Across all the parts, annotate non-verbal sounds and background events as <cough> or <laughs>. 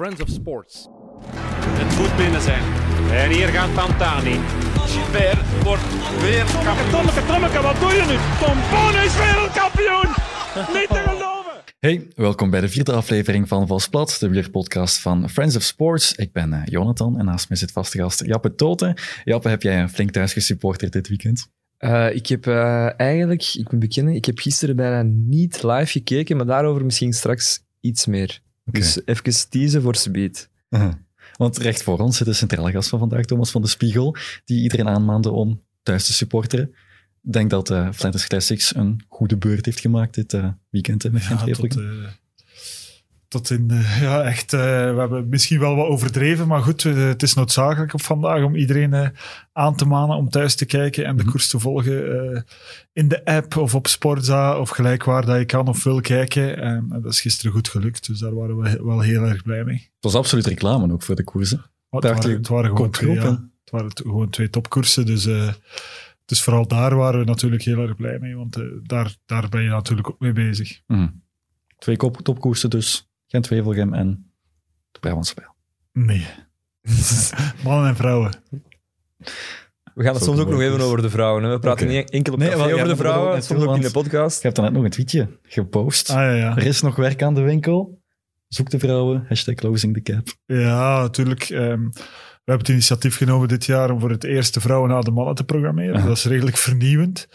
Friends of Sports. Het moet binnen zijn. En hier gaat Pantani. Gilbert wordt weer kampioen. Tommeke, Tommeke, wat doe je nu? Tom Boon is wereldkampioen! <laughs> Niet te geloven! Hey, welkom bij de vierde aflevering van Valsplat, de wielerpodcast van Friends of Sports. Ik ben eh, Jonathan en naast mij zit vaste gast Jappe Toten. Jappe, heb jij een flink thuis gesupporterd dit weekend? Uh, ik heb uh, eigenlijk, ik moet bekennen, ik heb gisteren bijna niet live gekeken, maar daarover misschien straks iets meer. Okay. Dus even teasen voor Speed. Uh -huh. Want recht voor ons zit de centrale gast van vandaag, Thomas van de Spiegel, die iedereen aanmaande om thuis te supporteren. Ik denk dat uh, Flanders Classics een goede beurt heeft gemaakt dit uh, weekend met ja, tot, uh, tot in, <laughs> ja, echt, we hebben misschien wel wat overdreven, maar goed, het is noodzakelijk op vandaag om iedereen aan te manen om thuis te kijken en de koers te volgen in de app of op Sportza of gelijk waar dat je kan of wil kijken. En dat is gisteren goed gelukt, dus daar waren we wel heel erg blij mee. Het was absoluut reclame ook voor de koersen. Het waren, het waren, gewoon, twee, ja, het waren gewoon twee topkoersen, dus... Dus vooral daar waren we natuurlijk heel erg blij mee, want daar, daar ben je natuurlijk ook mee bezig. Mm. Twee topkoersen dus, Gent-Wevelgem en de Brabantse Pijl. Nee. <laughs> Mannen en vrouwen. We gaan het soms ook nog even over de vrouwen. Hè. We praten okay. niet enkel op nee, over de vrouwen, soms ook in de podcast. Je hebt dan net nog een tweetje gepost. Ah, ja, ja. Er is nog werk aan de winkel. Zoek de vrouwen, hashtag closing the cap. Ja, natuurlijk. Um, we hebben het initiatief genomen dit jaar om voor het eerst de vrouwen na de mannen te programmeren. Uh -huh. Dat is redelijk vernieuwend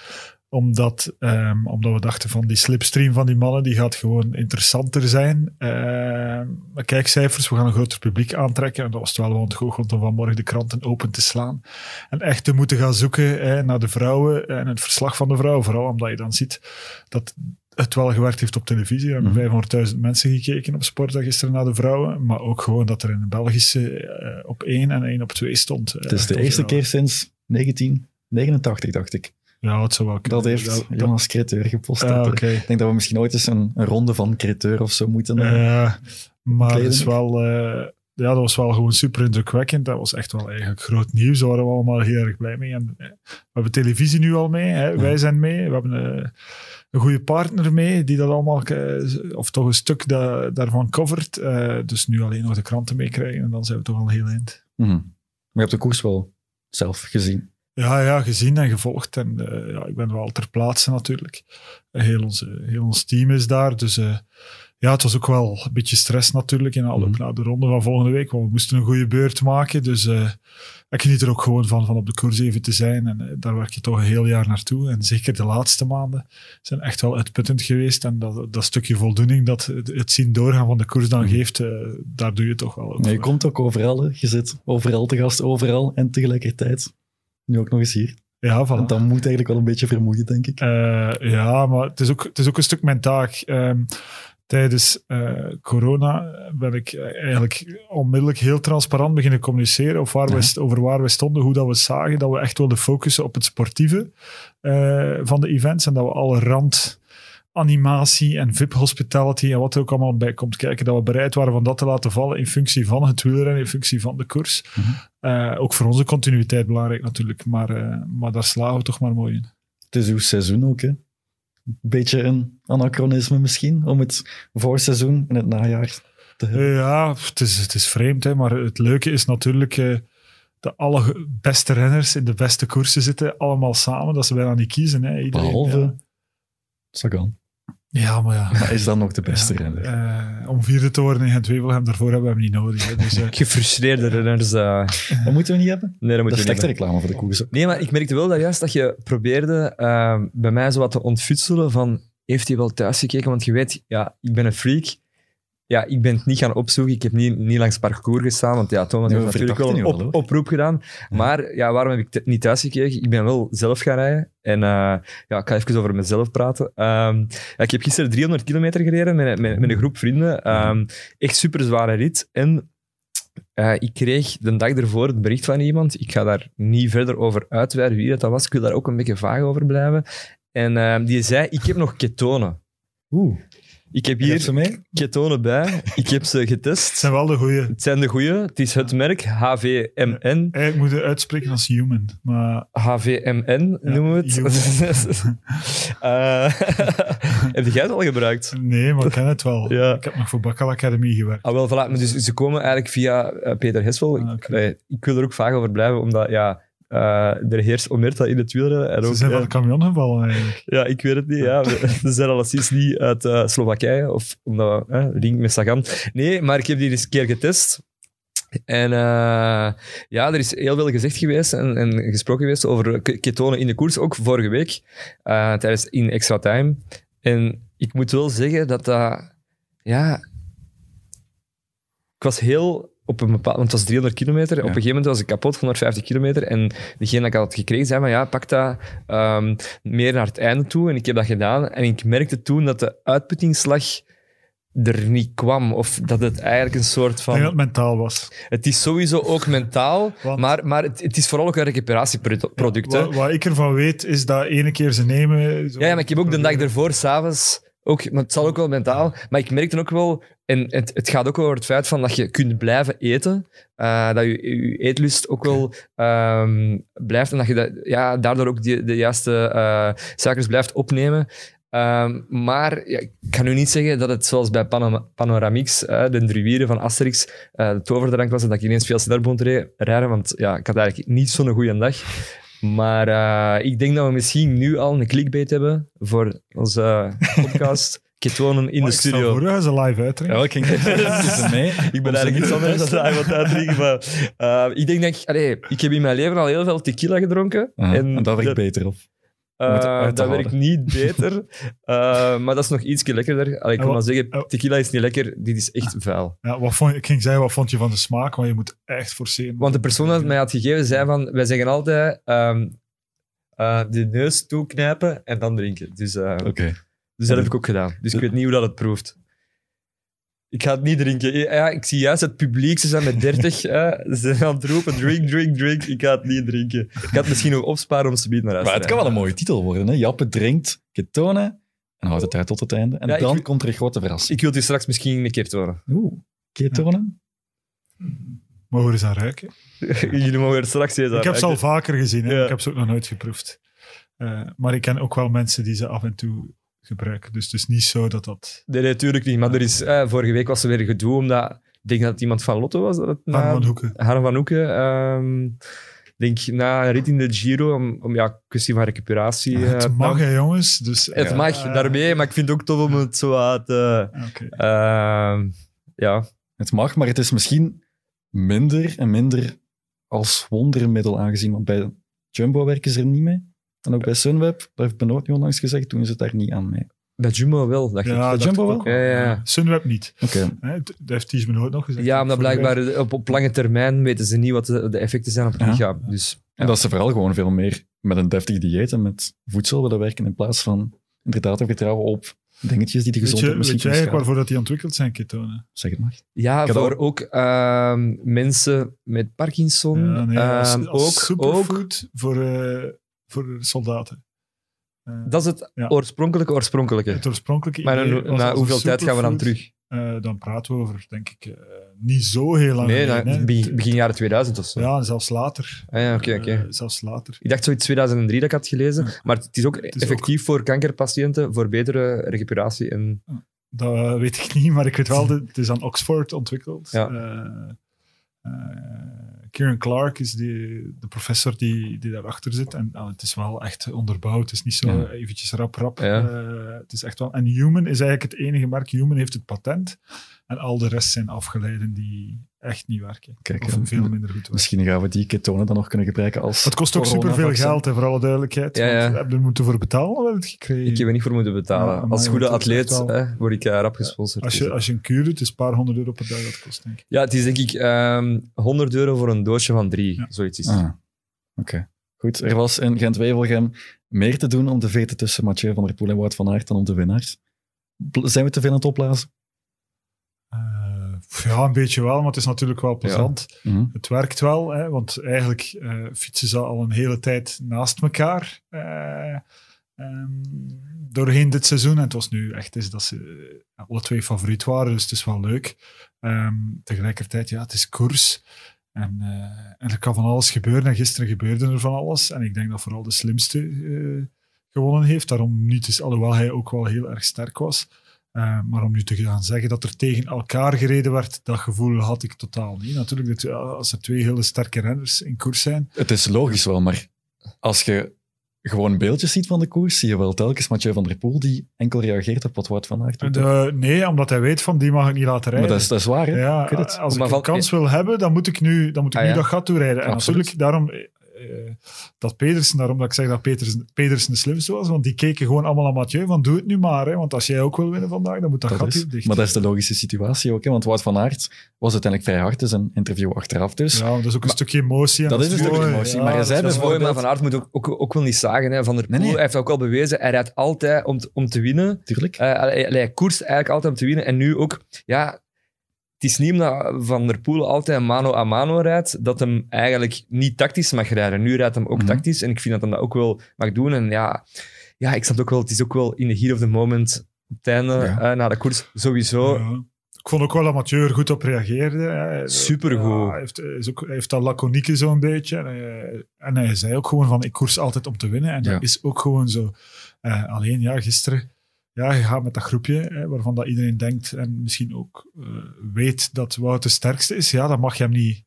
omdat, um, omdat we dachten van die slipstream van die mannen, die gaat gewoon interessanter zijn. Uh, kijkcijfers, we gaan een groter publiek aantrekken. En dat was het wel want goed om vanmorgen de kranten open te slaan. En echt te moeten gaan zoeken eh, naar de vrouwen en het verslag van de vrouwen. Vooral omdat je dan ziet dat het wel gewerkt heeft op televisie. Er hebben mm -hmm. 500.000 mensen gekeken op sport gisteren naar de vrouwen. Maar ook gewoon dat er in de Belgische uh, op 1 en 1 op 2 stond. Het is de eerste keer sinds 1989, dacht ik. Ja, het zou wel kunnen. Dat heeft ja, Jonas Creteur gepost. Okay. Ik denk dat we misschien ooit eens een, een ronde van Creteur of zo moeten uh, Maar het is wel... ja, dat was wel gewoon super indrukwekkend. Dat was echt wel eigenlijk groot nieuws. Daar waren we allemaal heel erg blij mee. En, we hebben televisie nu al mee. Hè. Wij zijn mee. We hebben een goede partner mee, die dat allemaal, of toch een stuk da, daarvan covert. Uh, dus nu alleen nog de kranten meekrijgen en dan zijn we toch al heel eind. Mm -hmm. Maar je hebt de koers wel zelf gezien? Ja, ja gezien en gevolgd. En uh, ja, ik ben wel ter plaatse natuurlijk. Heel ons, heel ons team is daar, dus... Uh, ja, het was ook wel een beetje stress natuurlijk in aanloop mm. naar de ronde van volgende week. Want we moesten een goede beurt maken. Dus uh, ik geniet er ook gewoon van, van op de koers even te zijn. En daar werk je toch een heel jaar naartoe. En zeker de laatste maanden zijn echt wel uitputtend geweest. En dat, dat stukje voldoening dat het, zien doorgaan van de koers dan mm. geeft, daar doe je toch wel ook nee, Je komt ook overal, hè. je zit overal te gast, overal en tegelijkertijd. Nu ook nog eens hier. Ja, voilà. Dat moet eigenlijk wel een beetje vermoeien, denk ik. ja, maar het is, ook, het is ook een stuk mijn taak. Um, tijdens uh, corona ben ik eigenlijk onmiddellijk heel transparant beginnen communiceren over waar, ja. we, over waar we stonden, hoe dat we zagen, dat we echt wilden focussen op het sportieve uh, van de events en dat we alle rand animatie en VIP hospitality en wat er ook allemaal bij komt kijken, dat we bereid waren van dat te laten vallen in functie van het wielrennen, in functie van de koers. Mm -hmm. uh, ook voor onze continuïteit belangrijk natuurlijk, maar, maar daar slagen we toch maar mooi in. Het is uw seizoen ook, hè? een beetje een anachronisme misschien, om het voorseizoen in het najaar te hebben. Ja, het is, het is vreemd, hè, maar het leuke is natuurlijk uh, dat alle beste renners in de beste koersen zitten, allemaal samen, dat ze bijna niet kiezen. Hè. Iedereen, Behalve ja. Sagan. Ja, maar ja. Maar is dan nog de beste ja, renner? Uh, om vierde te worden in Gent-Wevelgem, daarvoor hebben we hem niet nodig. Hè. Dus, uh, <laughs> Gefrustreerde renners. Uh... Dat moeten we niet hebben? Nee, dat moeten we niet slechte reclame voor de koers. Nee, maar ik merkte wel dat juist dat je probeerde bij mij zo wat te ontfutselen van heeft hij wel thuis gekeken? Want je weet, ja, ik ben een freak. Ja, ik ben het niet gaan opzoeken. Ik heb niet, niet langs parcours gestaan, want ja, Thomas Nee, heeft natuurlijk wel een op, oproep gedaan. Maar ja, waarom heb ik het niet thuis gekeken? Ik ben wel zelf gaan rijden. En eh, ja, ik ga even over mezelf praten. Ehm, ja, ik heb gisteren 300 kilometer gereden met, met, met een groep vrienden. Ehm, echt super zware rit. En eh, ik kreeg de dag ervoor het bericht van iemand. Ik ga daar niet verder over uitweiden wie dat was. Ik wil daar ook een beetje vaag over blijven. En ehm, die zei, ik heb nog ketonen. Oeh. Ik heb hier mee? ketonen bij. Ik heb ze Het getest. zijn wel de goeie. Het zijn de goeie. Het is het merk HVMN. Eigenlijk moet je uitspreken als human. Maar HVMN noemen we het. <laughs> Eh, <laughs> heb jij het al gebruikt? nee, maar ik ken het wel. Ja. Ik heb nog voor Bakkal Academy gewerkt. Ah, wel, voilà. Maar dus, ze komen eigenlijk via eh, Peter Hesvel. Ah, Ik, oké. nee, ik wil er ook vaak over blijven, omdat ja, eh, er heerst omerta in het wielrennen. En Ze ook, zijn van de camion gevallen eigenlijk. ja, ik weet het niet. Ja. <laughs> Ze zijn alleszins niet uit eh, Slowakije, of omdat eh, link met Sagan. Nee, maar ik heb die eens een keer getest. En eh, ja, er is heel veel gezegd geweest en, en gesproken geweest over ketonen in de koers, ook vorige week, tijdens in extra time. En ik moet wel zeggen dat dat, ja, ik was heel op een bepaald, want het was 300 kilometer. Op een gegeven moment was ik kapot, 150 kilometer. En degene dat ik had gekregen zei van ja, pak dat ehm, meer naar het einde toe. En ik heb dat gedaan. En ik merkte toen dat de uitputtingsslag er niet kwam. Of dat het eigenlijk een soort Ik denk dat van... het mentaal was. Het is sowieso ook mentaal, <laughs> Want- maar, maar het, het is vooral ook een recuperatieproduct. Wat, wat ik ervan weet, is dat ene keer ze nemen... zo- Ja, ja, maar ik heb ook de dag ervoor, s'avonds, ook, maar het zal ook wel mentaal, maar ik merk dan ook wel, en het, het gaat ook over het feit van dat je kunt blijven eten, eh, dat je, je eetlust ook wel ehm, blijft en dat je dat, ja, daardoor ook die, de juiste eh, suikers blijft opnemen. Ehm, maar ja, ik kan nu niet zeggen dat het zoals bij Panama- Panoramix, eh, de druieren van Asterix, de toverdrank was en dat ik ineens veel sneller re- rijden, want ja, ik had eigenlijk niet zo'n goede dag. Maar ik denk dat we misschien nu al een clickbait hebben voor onze <laughs> podcast. Ketonen in Maar de ik stel studio. voor, gaan ze live uitdrinken. Ja, ik ging even <laughs> mee. Ik ben eigenlijk iets anders dan hij wat uitdrinken. Maar eh, ik denk dat ik... Allee, ik heb in mijn leven al heel veel tequila gedronken. En en dat werkt beter op. eh, dat werkt niet beter. <laughs> Eh, maar dat is nog iets lekkerder. Allee, ik wil maar zeggen, oh. tequila is niet lekker. Dit is echt vuil. Ja, wat vond, je- ik ging zeggen, wat vond je van de smaak? Want je moet echt forceren. Want de persoon dat het mij had gegeven, zei van... Wij zeggen altijd... ehm, eh, de neus toeknijpen en dan drinken. Dus, eh, Oké. Dus dat heb ik ook gedaan. Dus ik weet niet hoe dat het proeft. Ik ga het niet drinken. Ja, ik zie juist het publiek, ze zijn met 30. <laughs> hè. Ze zijn aan het roepen, drink, drink, drink. Ik ga het niet drinken. Ik ga het misschien nog opsparen om ze naar huis Maar te het kan wel een mooie titel worden. Hè? Jappe drinkt ketonen en houdt het uit tot het einde. En Ja, ik dan wil- komt er een grote verrassing. Ik wil het je straks misschien een keer tonen. Oeh, ketonen? Mogen we eens aan ruiken? <laughs> Jullie mogen er straks eens aan ik heb ze al ruiken. vaker gezien. Hè? Ja. Ik heb ze ook nog nooit geproefd. Eh, maar ik ken ook wel mensen die ze af en toe gebruiken. Dus het is niet zo dat dat... Nee, nee, natuurlijk niet. Maar er is, eh, vorige week was er weer gedoe, omdat... Ik denk dat het iemand van Lotto was. Dat het Harm na- van Hoeken. Harm van Hoeken. ehm, ik denk na een rit in de Giro, om, om ja, kwestie van recuperatie. eh, het mag, hè, jongens. Dus, Het ja. mag, daarmee, maar ik vind het ook tof om het zo uit... eh, ehm, ja, Het mag, maar het is misschien minder en minder als wondermiddel aangezien. Want bij Jumbo werken ze er niet mee. En ook bij Sunweb, dat heeft Benoot nu onlangs gezegd, doen ze het daar niet aan mee. bij Jumbo wel, dacht ik. Ja, Bij dat Jumbo ook wel? Ja, ja, ja. Sunweb niet. Oké. Hè, dat heeft Ties Benoot nog gezegd. Ja, omdat blijkbaar op, op lange termijn weten ze niet wat de, de effecten zijn op het Ja. lichaam. Dus En dat ze vooral gewoon veel meer met een deftig dieet en met voedsel willen werken in plaats van inderdaad te vertrouwen op dingetjes die de Weet gezondheid je, misschien weet je eigenlijk waarvoor dat die ontwikkeld zijn, ketonen? Zeg het maar. ja, Ik voor ook- ook ehm, mensen met Parkinson. Ja, nee, als, ehm, als ook, ook, superfood voor, eh, voor soldaten. Eh, dat is het Ja. oorspronkelijke oorspronkelijke. het oorspronkelijke Maar idee na, hoeveel tijd gaan we dan terug? eh, dan praten we over, denk ik, eh, niet zo heel lang Nee, geleden, begin, begin jaren 2000 of zo. Ja, zelfs later. Ah, ja, oké, oké. Eh, zelfs later. Ik dacht zoiets 2003 dat ik had gelezen. Maar het is ook Het is effectief voor kankerpatiënten, voor betere recuperatie. En, Dat weet ik niet, maar ik weet wel, <laughs> dat het is aan Oxford ontwikkeld. Ja. Kieran Clark is die, de professor die, die daarachter zit. En ah, het is wel echt onderbouwd. Het is niet zo Ja. eventjes rap rap. Ja. Eh, het is echt wel... En Human is eigenlijk het enige merk. Human heeft het patent. En al de rest zijn afgeleiden die echt niet werken. Kijk, of en- veel minder goed werken. Misschien gaan we die ketonen dan nog kunnen gebruiken als Het kost ook superveel geld, hè, voor alle duidelijkheid. Ja, ja. We hebben er moeten voor betalen, hebben het gekregen. ik heb er niet voor moeten betalen. Ja, Als je goede atleet hè, word ik rap gesponsord. Als Dus, je, eh. als je een kuur doet, is het een paar honderd euro per dag dat kost, denk ik. Ja, het is denk ik ehm 100 euro voor een doosje van drie. Ja. Zoiets is. Ah, Oké. Goed, er was in Gent-Wevelgem meer te doen om de veten tussen Mathieu van der Poel en Wout van Aert dan om de winnaars. Zijn we te veel aan het opblazen? Ja, een beetje wel, maar het is natuurlijk wel plezant. Mhm. Het werkt wel, hè, want eigenlijk eh, fietsen ze al een hele tijd naast elkaar. Eh, ehm, doorheen dit seizoen. En het was nu echt is dat ze alle twee favoriet waren, dus het is wel leuk. Ehm, tegelijkertijd, ja, het is koers. En, eh, en er kan van alles gebeuren. En gisteren gebeurde er van alles. En ik denk dat vooral de slimste eh, gewonnen heeft. Daarom niet is, alhoewel hij ook wel heel erg sterk was. Uh, maar om nu te gaan zeggen dat er tegen elkaar gereden werd, dat gevoel had ik totaal niet. Natuurlijk, dat, als er twee hele sterke renners in koers zijn. Het is logisch wel, maar als je gewoon beeldjes ziet van de koers, zie je wel telkens Mathieu van der Poel die enkel reageert op wat Wout van Aert doet. De, nee, omdat hij weet van die mag ik niet laten rijden. Maar dat is, dat is waar, hè? Ja, Ik weet het. als Maar ik een kans wil hebben, dan moet ik nu, dan moet ik Ah, nu ja. dat gat toerijden. En Absoluut. natuurlijk, daarom eh, dat Pedersen, daarom dat ik zeg dat Pedersen, Pedersen de slimste was, want die keken gewoon allemaal aan Mathieu van doe het nu maar, hè, want als jij ook wil winnen vandaag, dan moet dat, Dat gat is, dicht. maar dat is de logische situatie ook, hè? want Wout van Aert was uiteindelijk vrij hard in zijn interview achteraf. Dus ja, dat is ook een stukje emotie. en dat is een stukje emotie, maar hij zei mooi, maar Van Aert moet ook, ook, ook wel niet zagen. Hè. Van der Poel Nee, nee. hij heeft ook al bewezen, hij rijdt altijd om te, om te winnen. tuurlijk. Eh, allee, allee, hij koerst eigenlijk altijd om te winnen. En nu ook, ja, is niet omdat Van der Poel altijd mano a mano rijdt, dat hem eigenlijk niet tactisch mag rijden. Nu rijdt hem ook Mhm. tactisch en ik vind dat hij dat ook wel mag doen. En ja, ja, ik snap ook wel, het is ook wel in de heat of the moment, op het einde, Ja. eh, na de koers, sowieso. Ja. Ik vond ook wel dat Mathieu er goed op reageerde. hè. Supergoed. Ja, hij, heeft, hij is ook, hij heeft dat laconieke zo'n beetje. En hij, en hij zei ook gewoon van, ik koers altijd om te winnen. En Ja. dat is ook gewoon zo. Eh, alleen, ja, gisteren... Ja, je gaat met dat groepje, hè, waarvan dat iedereen denkt en misschien ook eh, weet dat Wout de sterkste is. Ja, dan mag je hem niet...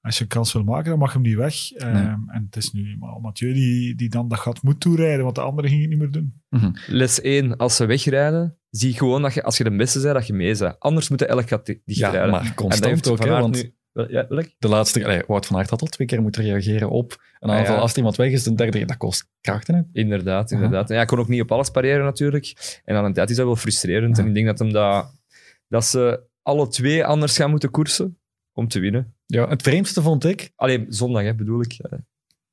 Als je een kans wil maken, dan mag je hem niet weg. Ehm, En het is nu eenmaal Mathieu die, die dan dat gat moet toerijden, want de anderen gingen het niet meer doen. Les 1, als ze wegrijden, zie gewoon dat je, als je de beste bent, dat je mee bent. Anders moet je elk gat di- Ja, dichtrijden. maar En dat constant heeft ook, hè, want nu- Ja, welk? de laatste... Allee, Wout van Aert had al twee keer moeten reageren op een Ah, aanval. ja. Als er iemand weg is, de derde, dat kost krachten. Hè? Inderdaad, inderdaad. En ja, ik kon ook niet op alles pareren natuurlijk. En aan een tijd is dat wel frustrerend. Ja. En ik denk dat, hem dat, dat ze alle twee anders gaan moeten koersen om te winnen. Ja, het vreemdste vond ik... Alleen zondag, hè, bedoel ik. Ja,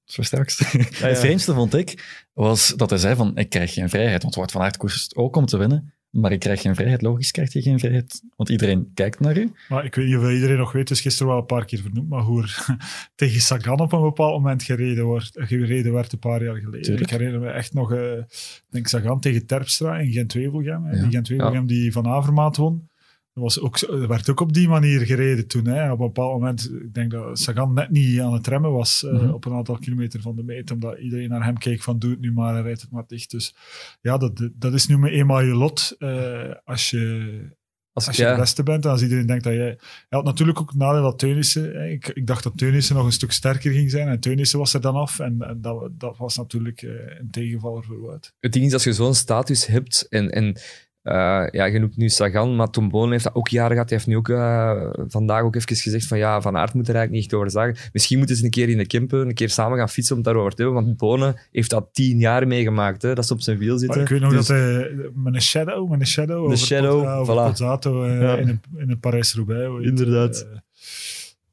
Zo straks. <laughs> ja. Het vreemdste vond ik, was dat hij zei van, ik krijg geen vrijheid. Want Wout van Aert koerst ook om te winnen. Maar ik krijg geen vrijheid. Logisch krijg je geen vrijheid. Want iedereen kijkt naar u. Maar ik weet niet of iedereen nog weet, dus gisteren wel een paar keer vernoemd, maar hoe er <laughs> tegen Sagan op een bepaald moment gereden, wordt, gereden werd een paar jaar geleden. Tuurlijk. Ik herinner me echt nog, ik denk Sagan tegen Terpstra in Gent-Wevelgem. Ja. Die Gent-Wevelgem die van Avermaat won. Was ook, er werd ook op die manier gereden toen. Hè. Op een bepaald moment, ik denk dat Sagan net niet aan het remmen was eh, Mhm. op een aantal kilometer van de meet, omdat iedereen naar hem keek van doe het nu maar en rijd het maar dicht. Dus ja, dat, dat is nu maar eenmaal je lot eh, als je Als, als je de beste bent, en als iedereen denkt dat jij... Hij had natuurlijk ook nadeel dat Teunissen... Ik, ik dacht dat Teunissen nog een stuk sterker ging zijn. En Teunissen was er dan af. En, en dat, dat was natuurlijk eh, een tegenvaller voor Wout. het ding is, als je zo'n status hebt en, en ja, je noemt nu Sagan, maar Tom Bonen heeft dat ook jaren gehad. Hij heeft nu ook eh, vandaag ook even gezegd van ja, Van Aert moet er eigenlijk niet echt over zeggen. Misschien moeten ze een keer in de Kempen, een keer samen gaan fietsen om het daarover te hebben, want Bonen heeft dat tien jaar meegemaakt, hè, dat ze op zijn wiel Maar zitten. ik weet nog Dus- dat hij met een shadow, met een shadow, over, shadow, voilà. Eh, Ja. in een, in een Parijs-Roubaix. Inderdaad. Eh,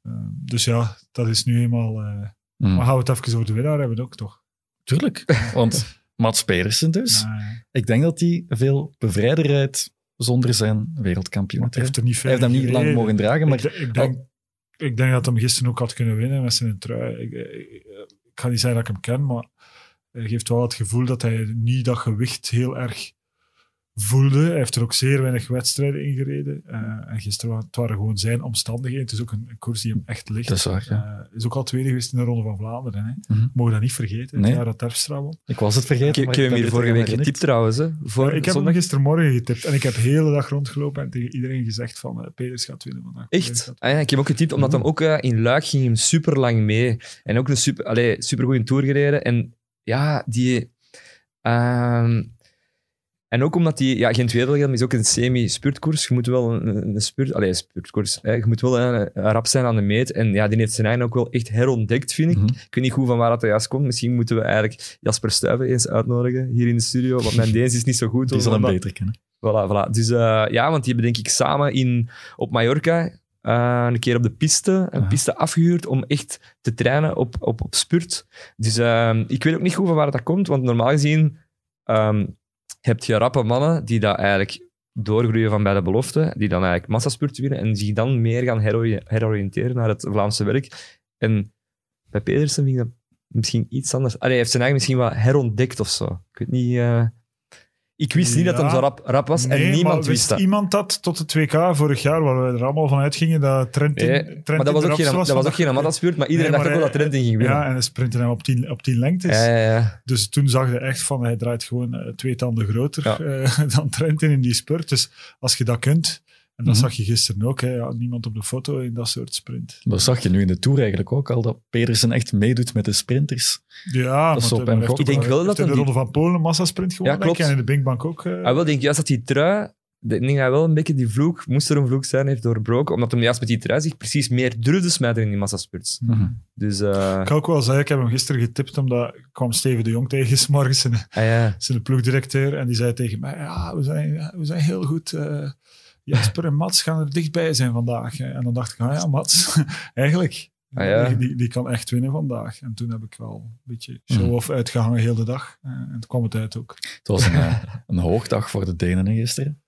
eh, dus ja, dat is nu eenmaal... eh, Mm. Maar gaan we het even over de winnaar hebben ook, toch? Tuurlijk. Want Mats Pedersen dus. Ik denk dat hij veel bevrijder rijdt zonder zijn wereldkampioen. hij heeft er niet Hij heeft hem niet lang mogen dragen, maar ik, ik, denk, ik denk dat hem gisteren ook had kunnen winnen met zijn trui. Ik, ik, ik ga niet zeggen dat ik hem ken, maar hij geeft wel het gevoel dat hij niet dat gewicht heel erg voelde. Hij heeft er ook zeer weinig wedstrijden in gereden. Eh, en gisteren het waren gewoon zijn omstandigheden. Het is ook een, een koers die hem echt ligt. Dat is waar, ja. Eh, is ook al tweede geweest in de Ronde van Vlaanderen. Hè. Mhm. Mogen dat niet vergeten. Nee. Het Terpstra. Ik was het vergeten. Ik, ik heb hem hier er vorige week getipt trouwens. Hè, voor ik heb zondag. hem gistermorgen getipt. En ik heb de hele dag rondgelopen en tegen iedereen gezegd van eh Peters gaat winnen vandaag. Echt? Ah ja, ik heb ook getipt, omdat Mhm. hem ook in Luik ging hem super lang mee. En ook een super, allee, super goede tour gereden. En ja, die. ehm, en ook omdat die. Ja, Gent Wevelgem is ook een semi-spurtkoers. Je moet wel een, een spurt. Allee, een spurtkoers. Hè. Je moet wel eh, rap zijn aan de meet. En ja, die heeft zijn eigen ook wel echt herontdekt, vind ik. Mhm. Ik weet niet goed van waar dat juist komt. Misschien moeten we eigenlijk Jasper Stuyven eens uitnodigen hier in de studio. Want mijn Deens is niet zo goed. Die zal hem beter kennen. Voilà, voilà. Dus eh, ja, want die hebben denk ik samen in, op Mallorca eh, een keer op de piste, een piste afgehuurd om echt te trainen op, op, op spurt. Dus eh, ik weet ook niet goed van waar dat komt, want normaal gezien ehm, heb je rappe mannen die dat eigenlijk doorgroeien van bij de belofte, die dan eigenlijk massaspurt winnen en zich dan meer gaan herori- heroriënteren naar het Vlaamse werk. En bij Pedersen vind ik dat misschien iets anders. Allee, hij heeft zijn eigen misschien wat herontdekt of zo. Ik weet niet... eh, Ik wist niet dat Ja. zo rap, rap was Nee, en niemand wist dat. iemand dat tot het 2K vorig jaar, waar we er allemaal van uitgingen, dat Trentin, Nee, Trentin maar dat was ook geen, dat was ook geen maar iedereen Nee, dacht ook wel dat Trentin ging winnen. Ja, en hij sprintte hem op 10 op 10 lengtes. ja, ja, ja. Dus toen zag je echt van, hij draait gewoon eh, twee tanden groter eh, <laughs> dan Trentin in die spurt. Dus als je dat kunt, en dat Mhm. zag je gisteren ook, hè, ja, niemand op de foto in dat soort sprint. Dat zag je nu in de Tour eigenlijk ook al, dat Pedersen echt meedoet met de sprinters. Ja, Dat is op hij hem heeft Ik denk wel dat in de Ronde van Polen een massasprint gewonnen, Ja, klopt. en in de Binkbank ook. eh. Hij wel denk juist dat die trui, ik denk dat hij wel een beetje die vloek, moest er een vloek zijn, heeft doorbroken, omdat hij juist met die trui zich precies meer durfde smijten in die massaspurts. Mhm. Dus, eh Ik kan ook wel zeggen, ik heb hem gisteren getipt, omdat ik kwam Steven de Jong tegen, 's morgens zijn, ah, ja. zijn ploegdirecteur, en die zei tegen mij, ja, we zijn, we zijn heel goed. eh, Jasper en Mats gaan er dichtbij zijn vandaag. En dan dacht ik, ah ja, Mats, <laughs> eigenlijk, Ah, ja. die, die kan echt winnen vandaag. En toen heb ik wel een beetje show-off uitgehangen heel de dag. Eh, en toen kwam het uit ook. Het was een, eh, een hoogdag voor de Denen gisteren.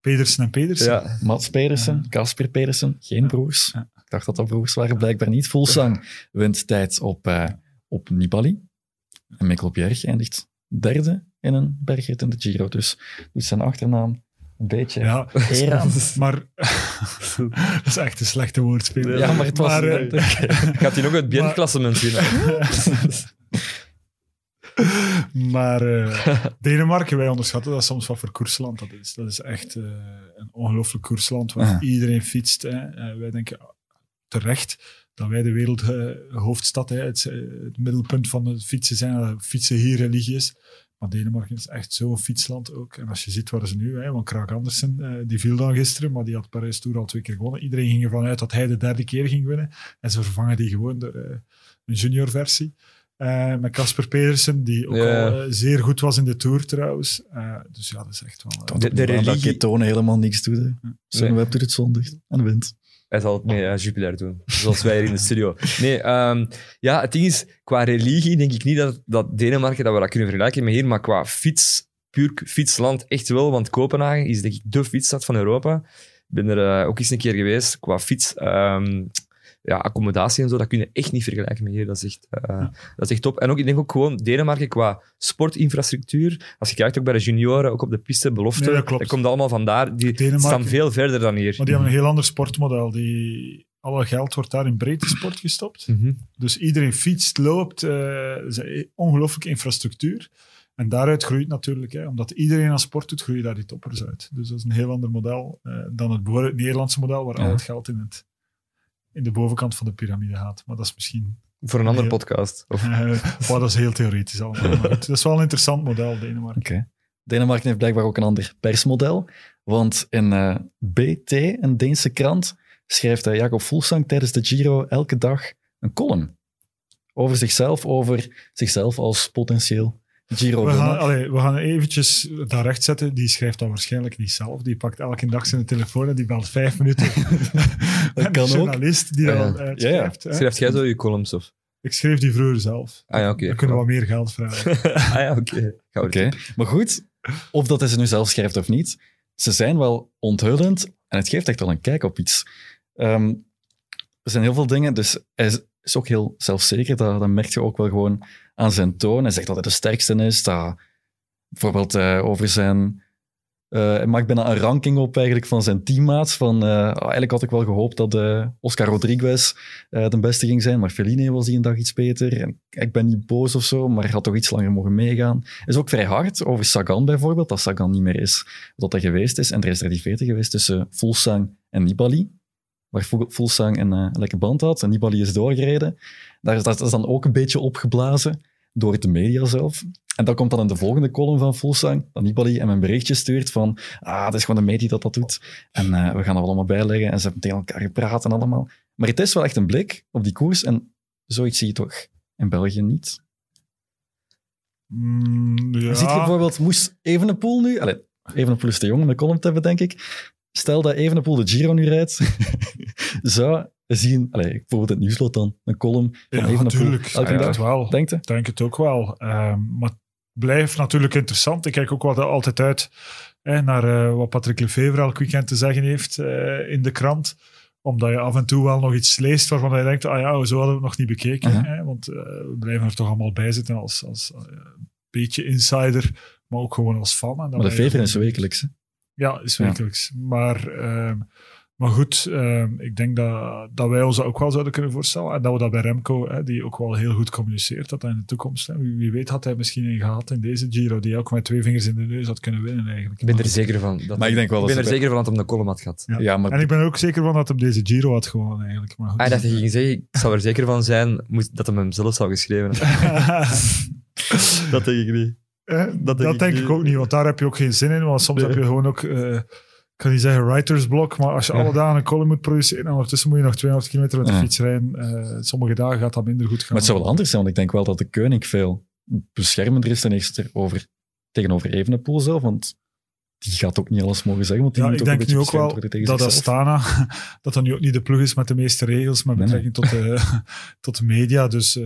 Pedersen en Pedersen. Ja. Mats Pedersen, Casper Pedersen, geen broers. Ja. Ik dacht dat dat broers waren, blijkbaar niet. Fulsang wint tijd op, eh, op Nibali. En Mikkel Bjerg eindigt derde in een bergrit in de Giro. Dus doet zijn achternaam beetje Ja, <laughs> maar <laughs> dat is echt een slechte woordspeler. Ja, maar het was... eh, Gaat <laughs> hij nog het Maar- winnen? maar eh, Denemarken, wij onderschatten dat soms wat voor koersland dat is. Dat is echt eh, een ongelooflijk koersland waar Ja. iedereen fietst. Hè. Wij denken terecht dat wij de wereldhoofdstad, hè, het, het middelpunt van het fietsen zijn, dat fietsen hier religie is. Maar Denemarken is echt zo'n fietsland ook. En als je ziet waar ze nu, hè, want Kraak Andersen, eh, die viel dan gisteren, maar die had Parijs Tour al twee keer gewonnen. Iedereen ging ervan uit dat hij de derde keer ging winnen. En ze vervangen die gewoon door eh, een junior versie. Eh, met Casper Pedersen, die ook Ja. al zeer goed was in de Tour trouwens. Eh, dus ja, dat is echt wel... De- de religie- Ketone helemaal niks doet. hè. Sunweb doet het zondag en wint. Hij zal het met eh, Jupiler doen, zoals wij hier in de studio. Nee, ehm, ja, het ding is, qua religie denk ik niet dat, dat Denemarken, dat we dat kunnen vergelijken met hier, maar qua fiets, puur fietsland, echt wel, want Kopenhagen is denk ik de fietsstad van Europa. Ik ben er eh, ook eens een keer geweest, qua fiets, ehm, ja, accommodatie en zo, dat kun je echt niet vergelijken met hier. Dat is echt, eh, dat is echt top. En ook, ik denk ook gewoon Denemarken qua sportinfrastructuur, als je kijkt ook bij de junioren, ook op de piste, belofte, Nee, dat klopt. dat komt allemaal vandaar. Die Denemarken- staan veel verder dan hier. Maar die hebben een heel ander sportmodel. Die, alle geld wordt daar in breedte sport gestopt. Mhm. Dus iedereen fietst, loopt. ze- ongelooflijke infrastructuur. En daaruit groeit natuurlijk, hè, omdat iedereen aan sport doet, groeien daar die toppers uit. Dus dat is een heel ander model eh, dan het Nederlandse model, waar Ja. al het geld in, het, in de bovenkant van de piramide gaat. Maar dat is misschien... Voor een andere Heel- podcast. <laughs> Of, eh, dat is heel theoretisch allemaal. Dat is wel een interessant model, Denemarken. Oké. Denemarken heeft blijkbaar ook een ander persmodel. Want in eh, BT, een Deense krant, schrijft Jacob Fulsang tijdens de Giro elke dag een column. Over zichzelf, over zichzelf als potentieel Giro We gaan, allee, we gaan eventjes daar recht zetten. Die schrijft dat waarschijnlijk niet zelf. Die pakt elke dag zijn telefoon en die belt vijf minuten. <laughs> <laughs> Dat een kan ook. journalist die Ja, dat ja. uitschrijft. hè. schrijft jij zo je columns? Of? Ik schreef die vroeger zelf. Ah ja, oké. Dan kunnen we wat meer geld vragen. <laughs> ah ja, oké. Oké, maar goed, of dat hij ze nu zelf schrijft of niet, ze zijn wel onthullend en het geeft echt wel een kijk op iets. Ehm, er zijn heel veel dingen, dus hij is, ook heel zelfzeker, dat, dat merk je ook wel gewoon aan zijn toon. Hij zegt dat hij de sterkste is, dat bijvoorbeeld eh, over zijn... eh, hij maakt bijna een ranking op eigenlijk van zijn teammaats. Van, eh, eigenlijk had ik wel gehoopt dat Oscar Rodriguez de beste ging zijn, maar Fellini was die een dag iets beter. En ik ben niet boos of zo, maar hij had toch iets langer mogen meegaan is ook vrij hard over Sagan bijvoorbeeld, dat Sagan niet meer is wat hij geweest is. En er is er die vete geweest tussen Fulsang en Nibali, waar Fu- Fulsang een eh, lekke band had en Nibali is doorgereden. Daar is, dat is dan ook een beetje opgeblazen door de media zelf. En dat komt dan in de volgende column van Fulsang, dat Nibali hem een berichtje stuurt van ah, het is gewoon de media dat dat doet. En eh, we gaan dat wel allemaal bijleggen. En ze hebben tegen elkaar gepraat en allemaal. Maar het is wel echt een blik op die koers en zoiets zie je toch in België niet. Mm, ja. Ziet je bijvoorbeeld, moest Evenepoel nu... Allee, Evenepoel is te jong om de column te hebben, denk ik. Stel dat Evenepoel de Giro nu rijdt, <laughs> zou zien... Allee, bijvoorbeeld het nieuwslot dan, een column van ja, Evenepoel. natuurlijk. Elke denk dag, het wel. denkt je? Ik denk het ook wel. Ehm, maar het blijft natuurlijk interessant. Ik kijk ook altijd uit hè, naar eh, wat Patrick Lefevre elk weekend te zeggen heeft eh, in de krant. Omdat je af en toe wel nog iets leest waarvan je denkt, ah ja, zo hadden we het nog niet bekeken. Hè? Want eh, we blijven er toch allemaal bij zitten als, als beetje insider, maar ook gewoon als fan. En dan Maar de gewoon- is wekelijks. Ja, is Ja. wekelijks. Maar, ehm, maar goed, ehm, ik denk dat, dat wij ons dat ook wel zouden kunnen voorstellen. En dat we dat bij Remco, hè, die ook wel heel goed communiceert, dat hij in de toekomst, hè, wie, wie weet had hij misschien een gehad in deze Giro, die ook met twee vingers in de neus had kunnen winnen eigenlijk. Ik ben er zeker van. Dat Maar ik denk wel ik dat ben er bij- zeker van dat hem de column had gehad. Ja. Ja, maar En ik ben er ook zeker van dat hij deze Giro had gewonnen eigenlijk. Maar goed. Ah, ik dacht dat je ging zeggen, ik zou er zeker van zijn dat hij hem zelf zou geschreven hebben. <laughs> dat denk ik niet. Eh, Dat dat denk denk, ik ik niet. ook niet, want daar heb je ook geen zin in. Want soms Nee. heb je gewoon ook, eh, ik kan niet zeggen writer's block, maar als je alle dagen een column moet produceren en ondertussen moet je nog 200 kilometer met de Ja. fiets rijden, eh, sommige dagen gaat dat minder goed gaan. Maar het zou wel anders zijn, want ik denk wel dat de Koning veel beschermender is ten eerste over, tegenover Evenepoel zelf, want die gaat ook niet alles mogen zeggen, want die Ja, moet ik ook denk nu ook wel dat zichzelf. Astana, <laughs> dat dat nu ook niet de ploeg is met de meeste regels met Nee, betrekking tot, de, <laughs> tot de media. Dus eh,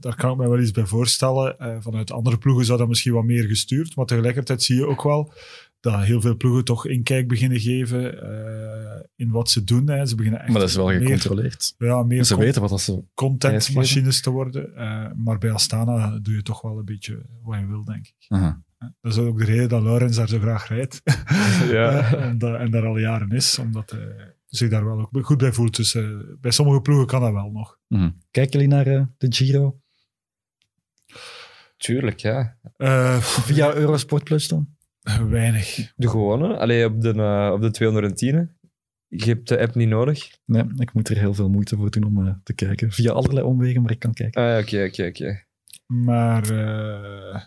daar kan ik me wel iets bij voorstellen. Eh, vanuit andere ploegen zou dat misschien wat meer gestuurd. Maar tegelijkertijd zie je ook wel dat heel veel ploegen toch inkijk beginnen geven eh, in wat ze doen. Hè. Ze beginnen echt Maar dat is wel meer, gecontroleerd. ja, meer Ze weten wat dat ze... contentmachines te worden. Maar bij Astana doe je toch wel een beetje wat je wil, denk ik. Aha. Dat is ook de reden dat Laurens daar zo graag rijdt. <laughs> Ja. <laughs> Eh, en, dat, en daar al jaren is, omdat hij zich daar wel ook goed bij voelt. Dus eh, bij sommige ploegen kan dat wel nog. Mhm. Kijken jullie naar eh, de Giro? Tuurlijk, ja. Eh, Via Eurosport Plus dan? weinig. De gewone, alleen op de, eh, op de 210. Je hebt de app niet nodig. Nee, ik moet er heel veel moeite voor doen om eh, te kijken. Via allerlei omwegen, maar ik kan kijken. Ah, Oké, oké, oké. Maar eh,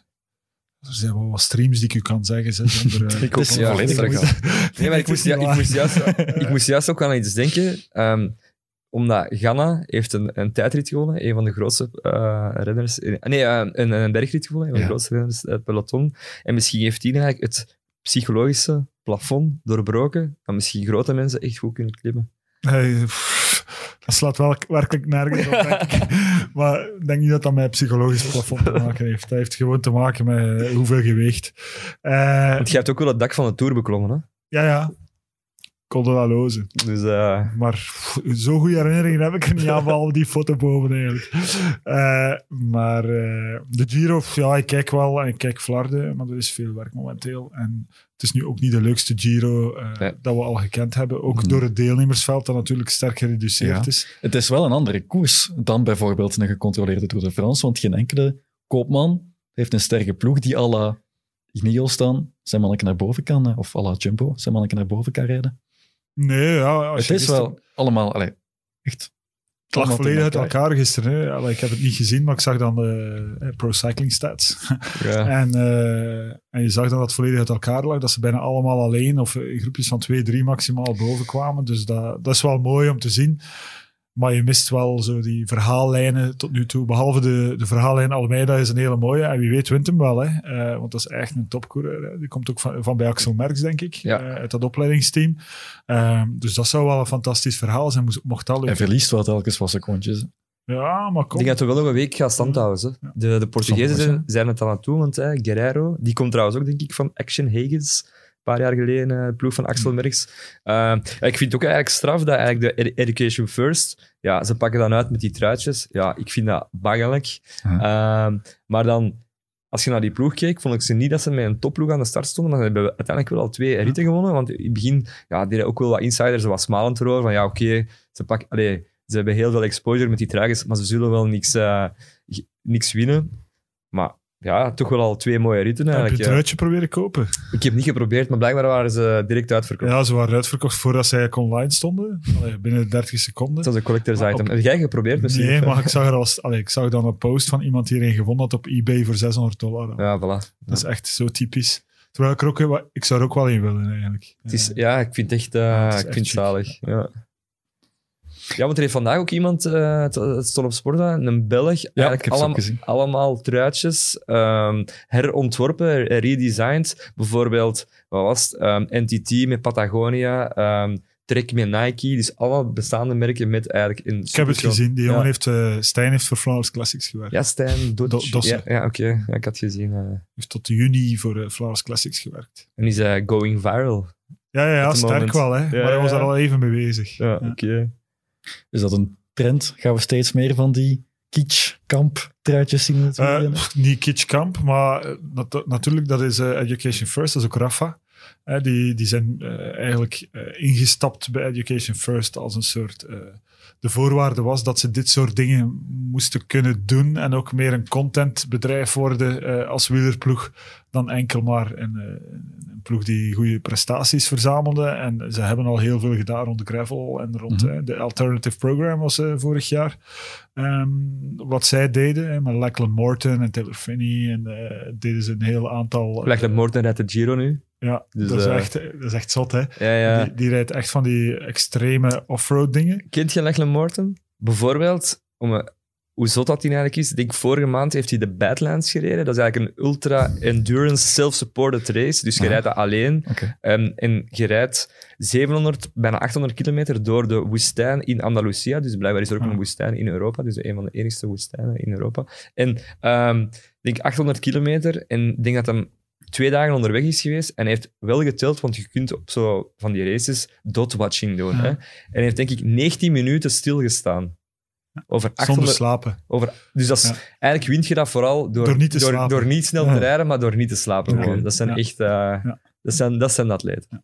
er zijn wel wat streams die ik u kan zeggen. Zeg, zonder, <laughs> eh, Ik ook, is ja, volledig. <laughs> Nee, maar ik moest, ja, niet ik, moest juist, ik moest juist ook aan iets denken. ehm, omdat Ghana heeft een, een tijdrit gewonnen, een van de grootste eh renners. nee, eh, een, een bergrit gewonnen, een van Ja. de grootste renners uit het peloton. En misschien heeft die eigenlijk het psychologische plafond doorbroken, dat misschien grote mensen echt goed kunnen klimmen. Hey, dat slaat wel werkelijk nergens op, denk ik. <laughs> Maar ik denk niet dat dat met psychologisch plafond te maken heeft. Dat heeft gewoon te maken met eh, hoeveel je weegt. Eh, Want jij hebt ook wel het dak van de Tour beklommen, hè? ja, ja. Col de la Loze. Dus eh, Maar zo'n goede herinneringen heb ik er niet aan, behalve die foto boven eigenlijk. Eh, maar eh, de Giro, ja, ik kijk wel en ik kijk Flarden, maar er is veel werk momenteel. En het is nu ook niet de leukste Giro Nee. dat we al gekend hebben. Ook Mhm. door het deelnemersveld, dat natuurlijk sterk gereduceerd Ja. is. Het is wel een andere koers dan bijvoorbeeld een gecontroleerde Tour de France, want geen enkele koopman heeft een sterke ploeg die à la Ineos staan, zijn manneke naar boven kan, of à la Jumbo, zijn manneke naar boven kan rijden. Nee, ja, als Het je is gisteren- wel allemaal, allee, echt... Het lag volledig uit elkaar gisteren. Hè. Allee, ik heb het niet gezien, maar ik zag dan de eh, Pro Cycling Stats. <laughs> ja. En, eh, en je zag dan dat het volledig uit elkaar lag. Dat ze bijna allemaal alleen of in groepjes van twee, drie maximaal boven kwamen. Dus dat, dat is wel mooi om te zien. Maar je mist wel zo die verhaallijnen tot nu toe. Behalve de, de verhaallijn Almeida is een hele mooie. En wie weet wint hem wel. Hè. Eh, want dat is echt een topcoureur. hè. Die komt ook van, van bij Axel Merckx, denk ik. Ja. eh, uit dat opleidingsteam. Ehm, dus dat zou wel een fantastisch verhaal zijn. Mocht dat Hij lukken. verliest wel telkens wat secondjes. Ja, maar Ik kom. denk dat we wel nog een week gaan standhouden. Hè. Ja. De, de Portugezen zijn, het al aan toe, want hè, Guerrero, die komt trouwens ook, denk ik, van Action Hagens. Paar jaar geleden, eh, de ploeg van Axel Merckx. Eh, ja, ik vind het ook eigenlijk straf dat eigenlijk de ed- Education First, ja, ze pakken dan uit met die truitjes. Ja, ik vind dat bangelijk. Ehm, maar dan, als je naar die ploeg keek, vond ik ze niet dat ze met een topploeg aan de start stonden. Maar ze hebben uiteindelijk wel al twee ritten gewonnen. Want in het begin ja, deden ook wel wat insiders er wat smalend erover. Van ja, oké, ze pakken... Ze hebben heel veel exposure met die truitjes, maar ze zullen wel niks, eh, niks winnen. Maar ja, toch wel al twee mooie ritten Heb je eigenlijk. het ja. truitje proberen kopen? Ik heb niet geprobeerd, maar blijkbaar waren ze direct uitverkocht. Ja, ze waren uitverkocht voordat zij ook online stonden. Allee, binnen 30 seconden. Dat is een collector's Maar item. op- Heb jij geprobeerd misschien? Nee, maar ik zag, er als, allee, ik zag dan een post van iemand die erin gevonden had op eBay voor 600 dollar. Ja, voilà. Dat is echt zo typisch. Terwijl ik er ook, wel- ik zou er ook wel in willen eigenlijk. Het is, ja, ik vind het echt, Ja, het is ik echt vind het zalig. Ja. Ja, want er heeft vandaag ook iemand, eh, het, het stond op sport, een Belg, eigenlijk allemaal, gezien. allemaal truitjes ehm, herontworpen, redesigned. Bijvoorbeeld, wat was het? Ehm, NTT met Patagonia, ehm, Trek met Nike. Dus allemaal bestaande merken met eigenlijk een ik heb het gezien. Die jongen Ja. heeft, eh, Stijn heeft voor Flowers Classics gewerkt. Ja, Stijn Dodge. Do- Dossen. Ja, ja oké. Ja, ik had gezien. eh. heeft tot juni voor Flowers Classics gewerkt. en is going viral. Ja, ja, ja sterk moment. wel, hè. Ja, maar hij was ja. er al even mee bezig. Ja, oké. Is dat een trend? Gaan we steeds meer van die zien? het Eh, wielrennen? pff, niet Kitschkamp, maar eh, nat- natuurlijk, dat is eh, Education First, dat is ook Rafa. Die, die zijn eh, eigenlijk eh, ingestapt bij Education First als een soort... eh, de voorwaarde was dat ze dit soort dingen moesten kunnen doen en ook meer een contentbedrijf worden als wielerploeg dan enkel maar een, een ploeg die goede prestaties verzamelde. En ze hebben al heel veel gedaan rond de gravel en rond Mhm. de Alternative Program was vorig jaar. Ehm, wat zij deden, hè, met Lachlan Morton en Taylor Finney, en deden ze een heel aantal... Dat Morten rijdt de Giro nu. Ja, Dus, dat, is eh, echt, dat is echt zot, hè. Ja, ja. Die, die rijdt echt van die extreme offroad dingen. Kent je Lachlan Morton? Bijvoorbeeld, om, eh, hoe zot dat hij eigenlijk is. Ik denk vorige maand heeft hij de Badlands gereden. Dat is eigenlijk een ultra-endurance self-supported race. Dus je Ah. rijdt dat alleen. Oké. Ehm, en je rijdt 700, bijna 800 kilometer door de woestijn in Andalusia. Dus blijkbaar is er ook Ah. een woestijn in Europa. Dus een van de enigste woestijnen in Europa. En ehm, ik denk 800 kilometer. En ik denk dat hij twee dagen onderweg is geweest. En hij heeft wel geteld, want je kunt op zo van die races dot-watching doen. Ja. Hè? En hij heeft denk ik 19 minuten stilgestaan. Over Zonder 800, slapen. over, dus dat is, Ja. eigenlijk wint je dat vooral door, Door niet te door, door niet snel Ja. te rijden, maar door niet te slapen. Gewoon. Dat zijn echt... eh, dat, zijn, dat zijn atleten.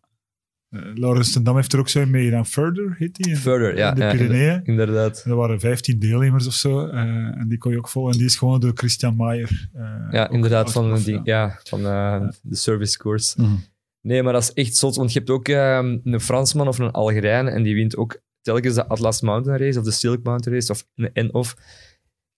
Uh, Laurens ten Dam heeft er ook zo in meegedaan. Further heet die. in- Further, ja. in de ja, Pyreneeën. Inderdaad. Er waren 15 deelnemers of zo. eh, en die kon je ook volgen. En die is gewoon door Christian Maier. eh, Ja, inderdaad, van, die, ja, van eh, de service course. Mhm. Nee, maar dat is echt zot, want je hebt ook ehm, een Fransman of een Algerijn en die wint ook telkens de Atlas Mountain Race of de Silk Mountain Race of en of.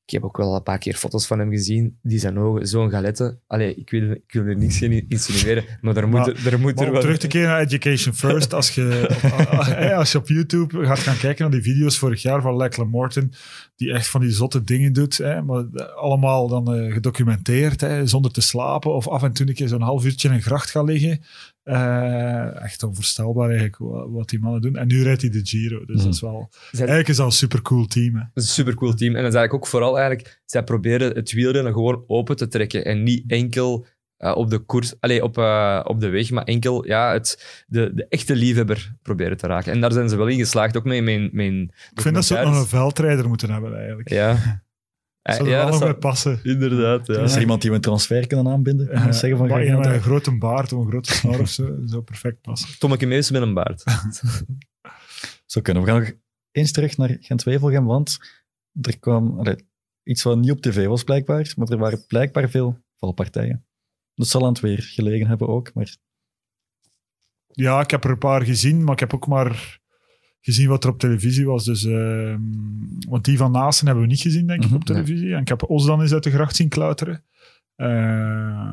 Ik heb ook wel een paar keer foto's van hem gezien. Die zijn ogen, zo'n galette. Allee, ik wil, ik wil er niks in insinueren, maar er moet, Maar- er, moet Maar er om wel... terug te keren naar Education First, als je, op, <laughs> als je op YouTube gaat gaan kijken naar die video's vorig jaar van Lachlan Morton, die echt van die zotte dingen doet, hè, maar allemaal dan eh, gedocumenteerd, hè, zonder te slapen, of af en toe een keer zo'n half uurtje in een gracht gaan liggen. Eh, echt onvoorstelbaar eigenlijk wat, die mannen doen. En nu rijdt hij de Giro, dus Mhm. dat is wel... Zij- Eigenlijk is dat een supercool team. Hè. Dat is een supercool team. En dat is eigenlijk ook vooral eigenlijk, zij proberen het wielrennen gewoon open te trekken en niet enkel eh, op de koers, allee, op, eh, op de weg, maar enkel ja, het, de, de echte liefhebber proberen te raken. En daar zijn ze wel in geslaagd, ook met mijn, mijn Ik vind dat ze ook nog een veldrijder moeten hebben eigenlijk. Ja. Zou er ja, bij zou- passen. Inderdaad, ja. Is er iemand die we een transfer kunnen aanbinden? En zeggen van, maar een met een grote baard of een grote snor of zo, <laughs> zou perfect passen. Tommeke Meus met een baard. <laughs> Zo kunnen. We gaan nog eens terug naar Gent-Wevelgem, want er kwam allee, iets wat niet op tv was blijkbaar, maar er waren blijkbaar veel valpartijen. Dat zal aan het weer gelegen hebben ook, maar Ja, ik heb er een paar gezien, maar ik heb ook maar gezien wat er op televisie was. Dus, ehm, want die van Naasten hebben we niet gezien, denk ik, Mhm, op televisie. En ik heb Os dan eens uit de gracht zien klauteren. Eh,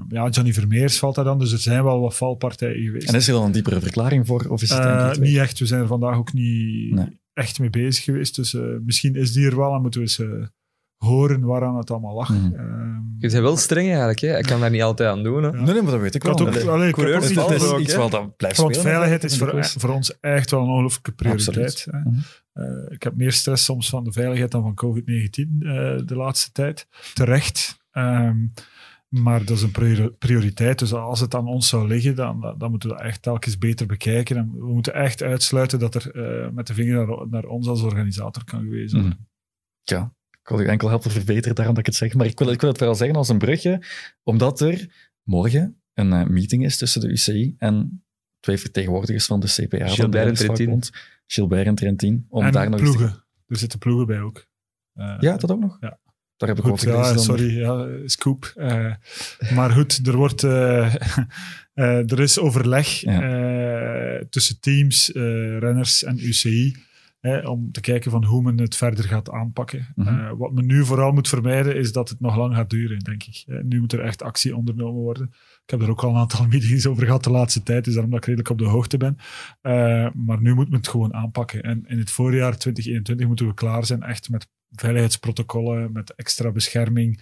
ja, Johnny Vermeers valt daar dan, dus er zijn wel wat valpartijen geweest. En is er dan een diepere verklaring voor? Of is het Eh, niet echt, we zijn er vandaag ook niet Nee. echt mee bezig geweest. Dus eh, misschien is die er wel en moeten we eens eh, horen waaraan het allemaal lag. Mhm. Ehm, Je bent wel streng eigenlijk, hè. Ik kan daar niet altijd aan doen, hè. Ja. Nee, nee, maar dat weet ik wel. ook, Allee, ik het is ook, iets wat dat blijft Want spelen. veiligheid is voor, voor ons echt wel een ongelooflijke prioriteit. hè. Eh, ik heb meer stress soms van de veiligheid dan van COVID-19 eh, de laatste tijd. Terecht. Ehm, maar dat is een priori- prioriteit. Dus als het aan ons zou liggen, dan, dan, dan moeten we dat echt telkens beter bekijken. En we moeten echt uitsluiten dat er eh, met de vinger naar, naar ons als organisator kan gewezen worden. Mhm. Ja, ik wil je enkel helpen verbeteren, daarom dat ik het zeg. Maar ik wil, ik wil het wel zeggen als een brugje, omdat er morgen een eh, meeting is tussen de UCI en twee vertegenwoordigers van de CPA. Gilbert en Trentin. Gilbert en Trentin. Om en daar nog eens te- ploegen. Er zitten ploegen bij ook. Eh, Ja, dat ook nog? Ja. Daar heb ik Goed, over ja, gelezen. sorry, ja, scoop. Eh, maar goed, er, wordt, eh, <laughs> eh, er is overleg eh, tussen teams, eh, renners en UCI. Hè, om te kijken van hoe men het verder gaat aanpakken. Mhm. Eh, wat men nu vooral moet vermijden, is dat het nog lang gaat duren, denk ik. Eh, nu moet er echt actie ondernomen worden. Ik heb er ook al een aantal <laughs> meetings over gehad de laatste tijd, dus daarom dat ik redelijk op de hoogte ben. Eh, maar nu moet men het gewoon aanpakken. En in het voorjaar 2021 moeten we klaar zijn, echt met veiligheidsprotocollen, met extra bescherming.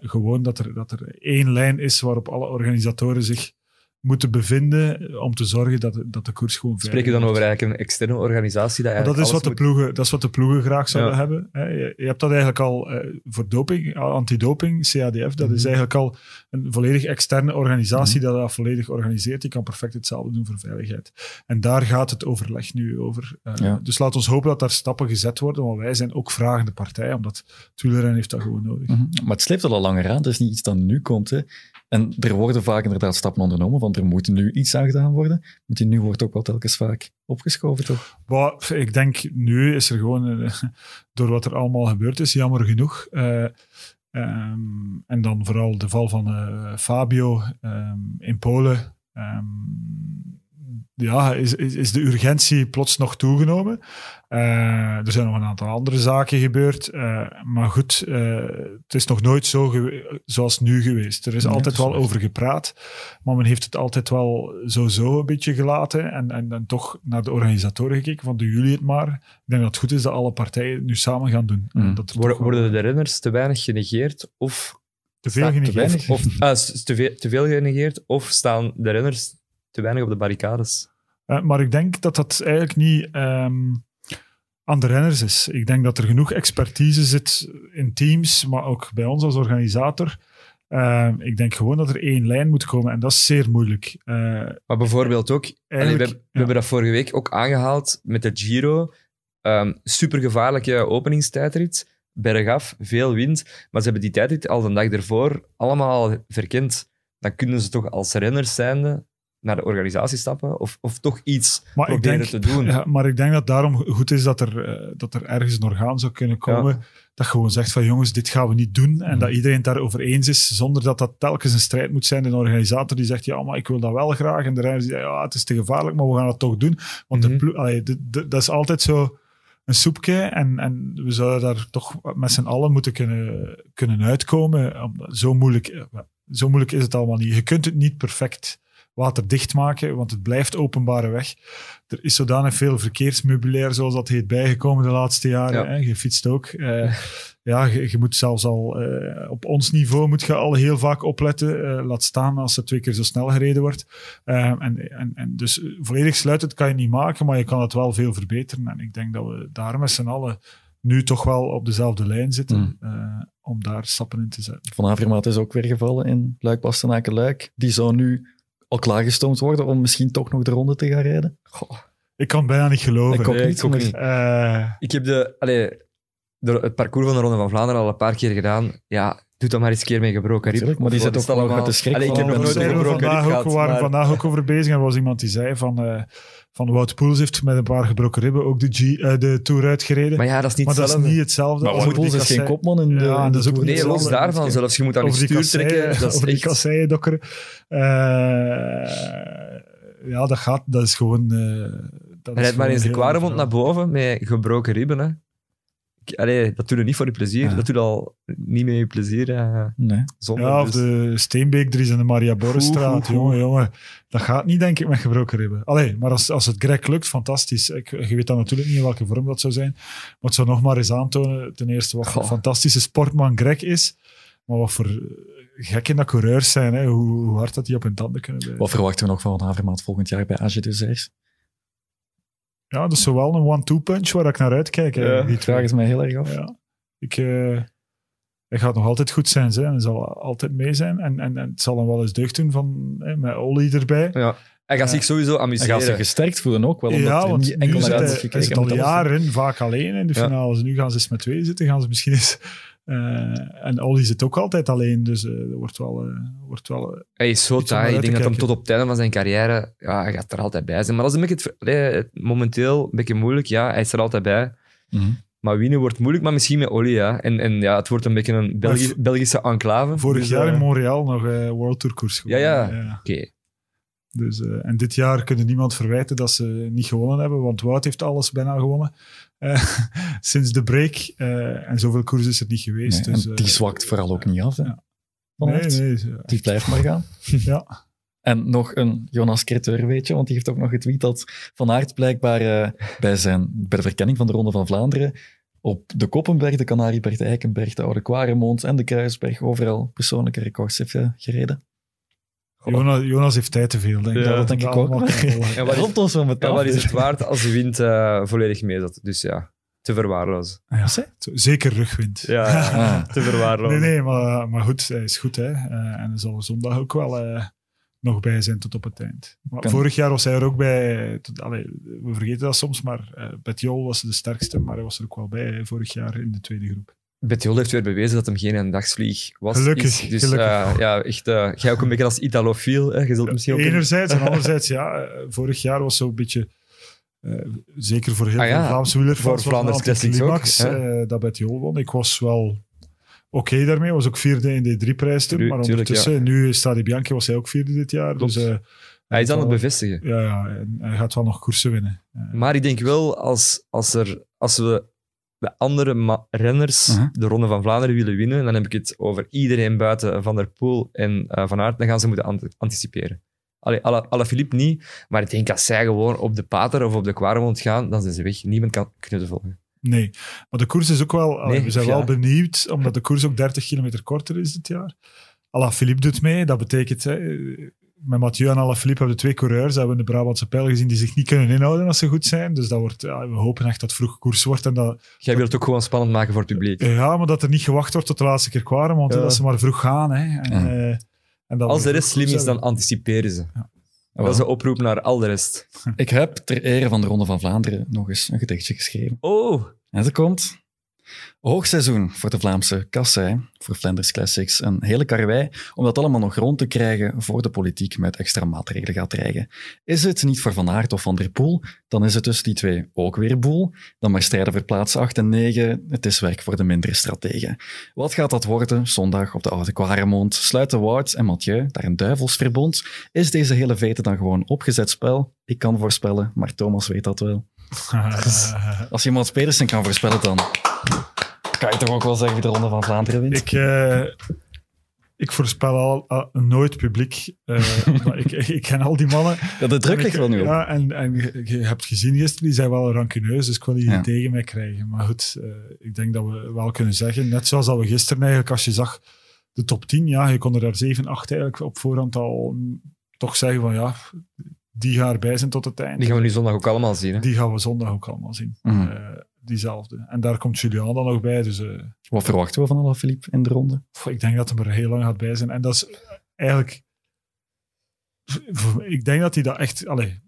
Gewoon dat er, dat er één lijn is waarop alle organisatoren zich moeten bevinden om te zorgen dat, dat de koers gewoon Spreek je dan over eigenlijk een externe organisatie? Dat, dat, is wat de ploegen, dat is wat de ploegen graag zouden Ja. hebben. hè. Je, je hebt dat eigenlijk al eh, voor doping, antidoping, CADF. Dat is Mhm. eigenlijk al een volledig externe organisatie dat dat volledig organiseert. Die kan perfect hetzelfde doen voor veiligheid. En daar gaat het overleg nu over. Eh, Ja. Dus laat ons hopen dat daar stappen gezet worden, want wij zijn ook vragende partij, omdat wielrennen heeft dat gewoon nodig. Mhm. Maar het sleept al langer aan. Het is niet iets dat nu komt. Hè. En er worden vaak inderdaad stappen ondernomen, want er moet nu iets aan gedaan worden. Maar die nu wordt ook wel telkens vaak opgeschoven, toch? Maar ik denk, nu is er gewoon, eh, door wat er allemaal gebeurd is, jammer genoeg. eh, ehm, en dan vooral de val van eh, Fabio ehm, in Polen. ehm, ja, is, is, is de urgentie plots nog toegenomen. Eh, er zijn nog een aantal andere zaken gebeurd. eh, maar goed, eh, het is nog nooit zo zoals nu geweest. Er is Nee, altijd is wel over gepraat. Maar men heeft het altijd wel zo-zo een beetje gelaten. En, en, en toch naar de organisatoren gekeken van doen jullie het maar. Ik denk dat het goed is dat alle partijen het nu samen gaan doen. Mm. Dat Worden, wel worden de renners te weinig genegeerd of te veel genegeerd. weinig? Of, <laughs> ah, s- te, veel, te veel genegeerd of staan de renners te weinig op de barricades? Eh, maar ik denk dat dat eigenlijk niet ehm, aan de renners is. Ik denk dat er genoeg expertise zit in teams, maar ook bij ons als organisator. Ehm, ik denk gewoon dat er één lijn moet komen en dat is zeer moeilijk. Eh, Maar bijvoorbeeld ook, allee, we, hebben- we ja. hebben dat vorige week ook aangehaald met de Giro. Ehm supergevaarlijke openingstijdrit, bergaf, veel wind. Maar ze hebben die tijdrit al de dag ervoor allemaal al verkend. Dan kunnen ze toch als renners zijnde naar de organisatie stappen of, of toch iets Maar proberen denk, te doen. Ja, maar ik denk dat daarom goed is dat er, eh, dat er ergens een orgaan zou kunnen komen dat gewoon zegt van jongens, dit gaan we niet doen. En dat iedereen het daarover eens is, zonder dat dat telkens een strijd moet zijn. Een organisator die zegt, ja, maar ik wil dat wel graag. En de renners die zeggen, ja, het is te gevaarlijk, maar we gaan het toch doen. Want Mhm. de allee, de- de- dat is altijd zo een soepje. En, en we zouden daar toch met z'n allen moeten kunnen, kunnen uitkomen. Om- Zo moeilijk, eh, zo moeilijk is het allemaal niet. Je kunt het niet perfect waterdicht maken, want het blijft openbare weg. Er is zodanig veel verkeersmeubilair, zoals dat heet, bijgekomen de laatste jaren. Ja. Hè? Je fietst ook. Eh, ja, je, je moet zelfs al eh, op ons niveau moet je al heel vaak opletten. eh, laat staan als er twee keer zo snel gereden wordt. En, en, en dus volledig sluitend kan je niet maken, maar je kan het wel veel verbeteren. En ik denk dat we daar met z'n allen nu toch wel op dezelfde lijn zitten Mm. eh, om daar stappen in te zetten. Van Avermaat is ook weer gevallen in luik bastenaken luik Die zou nu al klaargestoomd worden om misschien toch nog de ronde te gaan rijden. Ik kan het bijna niet geloven. Ik ook Nee, niet. ik ook niet. Eh, Ik heb de, allee, de, het parcours van de Ronde van Vlaanderen al een paar keer gedaan. Ja, doe dat maar eens een keer met gebroken rib. Natuurlijk, maar die zit ook allemaal? met de schrik Allee, ik heb van nog nooit een we gebroken rib vandaag ook, gehad. we waren maar- vandaag ook over bezig en er was iemand die zei van, eh, van Wout Poels heeft met een paar gebroken ribben ook de, G, eh, de Tour uitgereden. Maar ja, dat is niet maar dat is hetzelfde. niet hetzelfde. Maar als Wout Poels is geen kopman in de, Ja, in de dat is ook Tour. niet Nee, los daarvan zelfs. Je moet aan je stuur kasseien, trekken. Dat is over die kasseien dokkeren. Eh, ja, dat gaat. Dat is gewoon... eh dat Rijd is maar eens de Kwaremond naar boven met gebroken ribben. Hè. Allee, dat doe je niet voor je plezier. Ja. Dat doe je al niet met je plezier. eh, Nee. zonder, Ja, of dus- de Steenbeek, in de Maria Borrestraat. Jongen, jongen. Dat gaat niet, denk ik, met gebroken ribben. Allee, maar als, als het Greg lukt, fantastisch. Ik, je weet dan natuurlijk niet in welke vorm dat zou zijn. Maar het zou nog maar eens aantonen, ten eerste, wat Goh. fantastische sportman Greg is. Maar wat voor gekke dat coureurs zijn. Hè? Hoe, hoe hard dat die op hun tanden kunnen blijven. Wat verwachten we nog van Van Avermaat volgend jaar bij AG Desserts? Ja, dat is zowel een one-two punch waar ik naar uitkijk. Ja, die vraag het mij heel erg af. Ja. Ik, eh, hij gaat nog altijd goed zijn. Hè? Hij zal altijd mee zijn. En, en, en het zal hem wel eens deugd doen van, hè, met Olly erbij. Ja. Hij gaat Ja. zich sowieso Hij amuseren. gaat zich gesterkt voelen ook wel, omdat ja, hij want niet enkel nu naar hij, is hij zit al jaren vaak alleen in de Ja. finales. Nu gaan ze eens met twee zitten, gaan ze misschien eens... eh, en Olly zit ook altijd alleen, dus eh dat wordt wel... eh, wordt wel Hij is zo taai. Ik denk dat hem tot op het einde van zijn carrière... Ja, hij gaat er altijd bij zijn. Maar dat is een beetje het, momenteel een beetje moeilijk. Ja, hij is er altijd bij. Mhm. Maar winnen wordt moeilijk, maar misschien met Olly, ja. En, en ja, het wordt een beetje een Belgi- Belgische enclave. vorig Dus, jaar in Montreal nog World Tour koers Ja, ja. Oké. Dus, eh, en dit jaar kunnen niemand verwijten dat ze niet gewonnen hebben, want Wout heeft alles bijna gewonnen. <laughs> Eh, sinds de break. eh, en zoveel koers is het niet geweest. Nee, dus, en die zwakt vooral ook niet af. Hè. ja. Nee, nee. Die blijft maar gaan. <laughs> Ja. En nog een Jonas Creteur, weet je, want die heeft ook nog getweet dat Van Aert blijkbaar bij, zijn, bij de verkenning van de Ronde van Vlaanderen op de Koppenberg, de Canarieberg, de Eikenberg, de Oude Quaremont en de Kruisberg overal persoonlijke records heeft gereden. Jonas, Jonas heeft tijd te veel, denk ik. Ja, dat denk ik ook. En wat is, ons wel met en wat is het waard als de wind eh, volledig mee zat? Dus ja, te verwaarlozen. Ja, zeker rugwind. Ja, <laughs> Ah. te verwaarlozen. Nee, nee, maar, maar goed, hij is goed. Hè. Eh, en hij zal zondag ook wel eh, nog bij zijn tot op het eind. Maar vorig jaar was hij er ook bij. Tot, allee, we vergeten dat soms, maar uh, Betjol was de sterkste, maar hij was er ook wel bij hè, vorig jaar in de tweede groep. Betjol heeft weer bewezen dat hem geen eendagsvlieg was. Gelukkig, is. Dus gelukkig. eh, ja, echt, eh, jij ook een beetje als Italofiel. Hè? Je zult misschien ook een- Enerzijds en anderzijds, ja, eh, vorig jaar was zo'n beetje. zeker voor heel Ah, ja. veel Vlaamse wielerfans Voor Vlaanders Classics ook, hè? eh, dat Betjol won. Ik was wel oké daarmee. was ook vierde in de drie-prijs toen. Tu- Maar ondertussen, nu Stadi Bianchi was hij ook vierde dit jaar. Klopt. Dus Hij is aan het bevestigen. Ja, ja, hij gaat wel nog koersen winnen. Maar ik denk wel, als, als, er, als we de andere renners Mhm. de Ronde van Vlaanderen willen winnen, dan heb ik het over iedereen buiten Van der Poel en eh, Van Aert, dan gaan ze moeten ant- anticiperen. Allee, alle, alle Philippe niet, maar ik denk als zij gewoon op de Pater of op de Quaremont gaan, dan zijn ze weg. Niemand kan kunnen volgen. Nee, maar de koers is ook wel... allee, Nee, we zijn ja. wel benieuwd, omdat de koers ook 30 kilometer korter is dit jaar. Alaphilippe doet mee. Dat betekent... Hè, met Mathieu en Alaphilippe hebben we twee coureurs. Hebben we in de Brabantse pijl gezien die zich niet kunnen inhouden als ze goed zijn. Dus dat wordt, ja, we hopen echt dat het vroeg koers wordt. En dat, Jij wilt het ook gewoon spannend maken voor het publiek. ja, maar dat er niet gewacht wordt tot de laatste keer kwaren, want Ja. dat ze maar vroeg gaan. Hè. En, Ja. eh, en dat Als de rest slim is, dan anticiperen ze. Dat is een oproep naar al de rest. Ik heb ter ere van de Ronde van Vlaanderen nog eens een gedichtje geschreven. Oh, En ze komt. Hoogseizoen voor de Vlaamse kassei, voor Flanders Classics. Een hele karwei om dat allemaal nog rond te krijgen voor de politiek met extra maatregelen gaat dreigen. Is het niet voor Van Aert of Van der Poel, dan is het dus die twee ook weer boel. Dan maar strijden voor plaats 8 en 9. Het is werk voor de mindere strategen. Wat gaat dat worden zondag op de Oude Quaremont? Sluiten Wout en Mathieu daar een duivelsverbond? Is deze hele vete dan gewoon opgezet spel? Ik kan voorspellen, maar Thomas weet dat wel. <laughs> Als je Mats Pedersen kan voorspellen, dan kan je toch ook wel zeggen wie de Ronde van Vlaanderen wint? Ik, eh, ik voorspel al, nooit publiek. eh, <laughs> maar ik, ik ken al die mannen. ja, de druk ligt wel nu op. Ja, en, en je, hebt gezien gisteren, die zijn wel rancuneus, dus ik wil die Ja. tegen mij krijgen. Maar goed, eh, ik denk dat we wel kunnen zeggen, net zoals dat we gisteren eigenlijk, als je zag de top 10, ja, je kon er daar 7, 8 eigenlijk op voorhand al toch zeggen van ja, die gaan erbij zijn tot het einde. die gaan we nu zondag ook allemaal zien. Hè? Die gaan we zondag ook allemaal zien. Mhm. Eh, diezelfde. En daar komt Julian dan nog bij, dus... eh, Wat verwachten we van Alaphilippe in de ronde? Ik denk dat hij er heel lang gaat bij zijn. En dat is eigenlijk... Ik denk dat hij dat echt... Allee,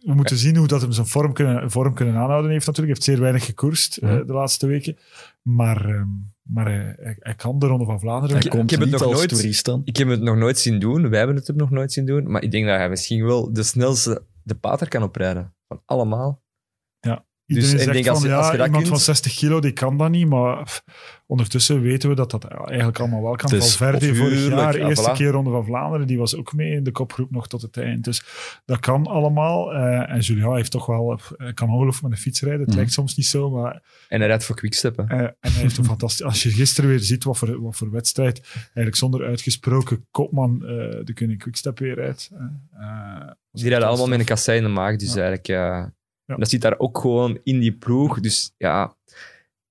we moeten zien hoe dat hem zijn vorm kunnen, vorm kunnen aanhouden heeft natuurlijk. Hij heeft zeer weinig gekoerst eh, Mhm. de laatste weken. Maar, ehm, maar hij, hij, hij kan de Ronde van Vlaanderen. Hij ik komt heb het niet nog als nooit- toerist dan. Ik heb het nog nooit zien doen. Wij hebben het nog nooit zien doen. Maar ik denk dat hij misschien wel de snelste de pater kan oprijden. Van allemaal. Iedereen dus ik zegt denk als van, als ja, je dat iemand kunt- van 60 kilo, die kan dat niet. Maar pff, ondertussen weten we dat dat eigenlijk allemaal wel kan. Is Valverde vorig jaar, ja, eerste voilà. keer Ronde van Vlaanderen, die was ook mee in de kopgroep nog tot het eind. Dus dat kan allemaal. Eh, en Julian heeft toch wel, hij kan ongelooflijk met een fiets rijden. Het Mhm. lijkt soms niet zo, maar En hij rijdt voor quickstep. hè. eh, en hij heeft een <laughs> fantastisch... Als je gisteren weer ziet wat voor, wat voor wedstrijd, eigenlijk zonder uitgesproken kopman, eh, de Koning Quickstep weer rijdt. eh, eh, Die rijden allemaal met een kassei in de maag. Dus Ja. eigenlijk... Ja. Dat zit daar ook gewoon in die ploeg. Dus ja...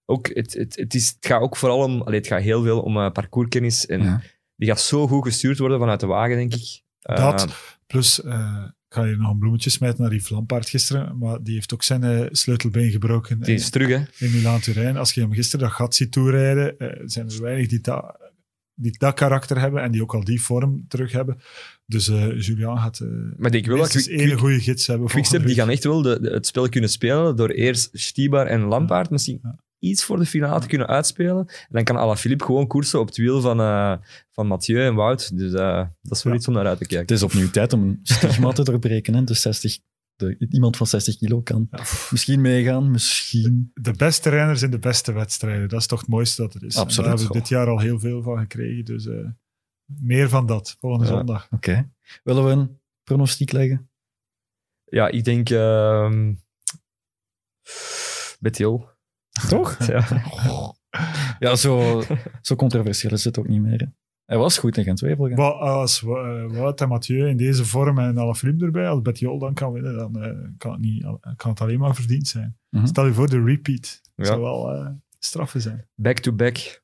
Ook, het, het, het, is, het gaat ook vooral om... Allee, het gaat heel veel om eh, parcourskennis. En Ja. die gaat zo goed gestuurd worden vanuit de wagen, denk ik. Eh, Dat, plus, eh, ik ga hier nog een bloemetje smijten naar Yves Lampaard gisteren, maar die heeft ook zijn eh, sleutelbeen gebroken die is terug, hè. in Milaan-Turijn. Als je hem gisteren dat gat ziet toerijden, eh, zijn er weinig die, dat die dat karakter hebben en die ook al die vorm terug hebben. Dus eh Julian gaat uh, Maar ik wil dat één goede gids hebben. Quickstep die gaan echt wel de, de- het spel kunnen spelen door eerst Stibar en Lampaard misschien Ja. iets voor de finale te kunnen uitspelen. En dan kan Alaphilippe gewoon koersen op het wiel van, eh, van Mathieu en Wout. Dus eh, dat is wel Ja. iets om naar uit te Het kijken. is opnieuw tijd om een stigma te doorbreken. Hè? Dus 60, de, iemand van 60 kilo kan Ja. misschien meegaan, misschien. De beste renners in de beste wedstrijden. Dat is toch het mooiste dat er is. En Absoluut. daar hebben we dit jaar al heel veel van gekregen. Dus eh, meer van dat volgende Ja. zondag. Oké. Willen we een pronostiek leggen? Ja, ik denk... ehm Betjol. Toch? <laughs> Ja. <laughs> Ja, zo, zo controversieel is het ook niet meer. hè. Hij was goed in. Maar als Wout en Mathieu in deze vorm en Alaphilippe erbij, als Betjol dan kan winnen, dan eh, kan, het niet, kan het alleen maar verdiend zijn. Mhm. Stel je voor de repeat. Dat Ja. zou wel eh straffen zijn. Back-to-back.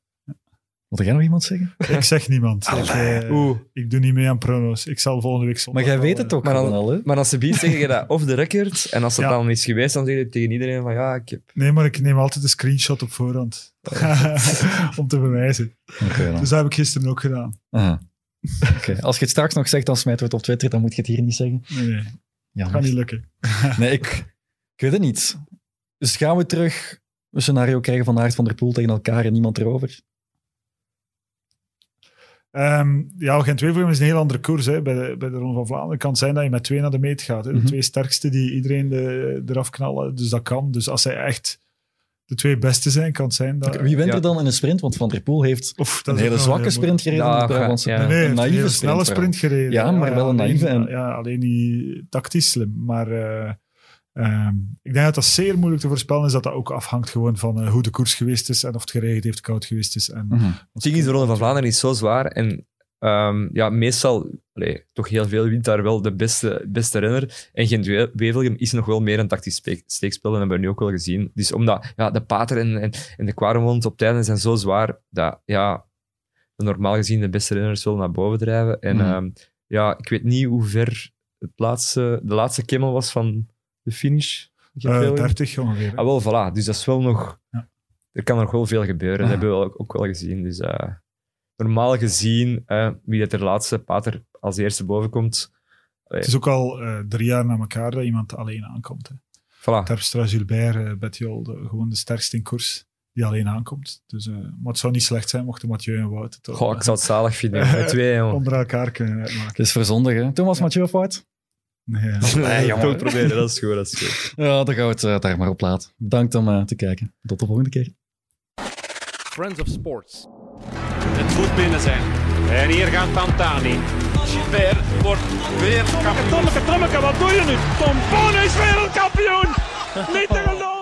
Wil jij nog iemand zeggen? Ik zeg niemand. Ik, eh, Oeh. ik doe niet mee aan pronos. Ik zal volgende week zondag... Maar jij weet het eh, ook Maar dan- gewoon al, hè? Maar als ze biedt, zeg je dat off the record. En als dat Ja. dan is geweest, dan zeg je tegen iedereen van ja, ik heb... Nee, maar ik neem altijd een screenshot op voorhand. <laughs> Om te bewijzen. Oké, dan. Dus dat heb ik gisteren ook gedaan. Aha. Oké, Als je het straks nog zegt, dan smijten we het op Twitter, dan moet je het hier niet zeggen. Nee, nee. Ja, Gaat niet lukken. <laughs> Nee, ik, ik weet het niet. Dus gaan we terug een scenario krijgen van Aert van der Poel tegen elkaar en niemand erover? Ehm, ja, Gent-Wevelgem is een heel andere koers. Hè. Bij, de, bij de Ronde van Vlaanderen kan het zijn dat je met twee naar de meet gaat. Hè. De Mhm. twee sterkste die iedereen de, eraf knallen. Dus dat kan. Dus als zij echt de twee beste zijn, kan het zijn dat... Wie wint Ja. er dan in een sprint? Want Van der Poel heeft Oef, een hele zwakke heel sprint gereden. Ja, in de Brabantse ja. Nee, een een naïeve hele snelle sprint gereden. Ja, maar wel een alleen- naïeve en- Ja, alleen niet tactisch slim. Maar eh, ehm, ik denk dat dat zeer moeilijk te voorspellen is. Dat dat ook afhangt gewoon van eh, hoe de koers geweest is en of het geregend heeft, koud geweest is. En, ding is, de Ronde van Vlaanderen is zo zwaar. En ehm, ja, meestal, allee, toch heel veel wint daar wel de beste, beste renner. En Gent-Wevelgem is nog wel meer een tactisch spe- steekspel. En dat hebben we nu ook wel gezien. Dus omdat ja, de Pater en, en, en de Quaremont op tijden zijn zo zwaar, dat ja, de normaal gezien de beste renners wel naar boven drijven. En Mhm. ehm, ja, ik weet niet hoe ver het laatste, de laatste kemmel was van de finish. eh, Gent-Wevelgem. 30 ongeveer. Ah, wel, voilà. Dus dat is wel nog... Ja. Er kan nog wel veel gebeuren. Dat Ah. hebben we wel- ook wel gezien. Dus eh, normaal gezien, eh, wie dat er laatste pater als eerste boven komt... Het is ook al eh, drie jaar na elkaar dat iemand alleen aankomt. Hè. Voilà. Terpstra, Gilbert, uh, Betjol, de- gewoon de sterkste in koers die alleen aankomt. Dus, eh, maar het zou niet slecht zijn mochten Mathieu en Wout het toch, Goh, ik zou het zalig vinden. Met twee, <laughs> jongen. onder elkaar kunnen uitmaken. Het is voor zondag, hè? Thomas Mathieu of Wout? Nee, ja. Nee, jongen. Toch proberen, dat is goed. Dat is goed. Ja, dan gaan we het eh, daar maar op laten. Bedankt om eh, te kijken. Tot de volgende keer. Friends of Sports. Het moet binnen zijn. En hier gaat Pantani. Gilbert wordt weer kampioen. Tommeke, Tommeke, wat doe je nu? Tom Boon is wereldkampioen! Niet te geloven!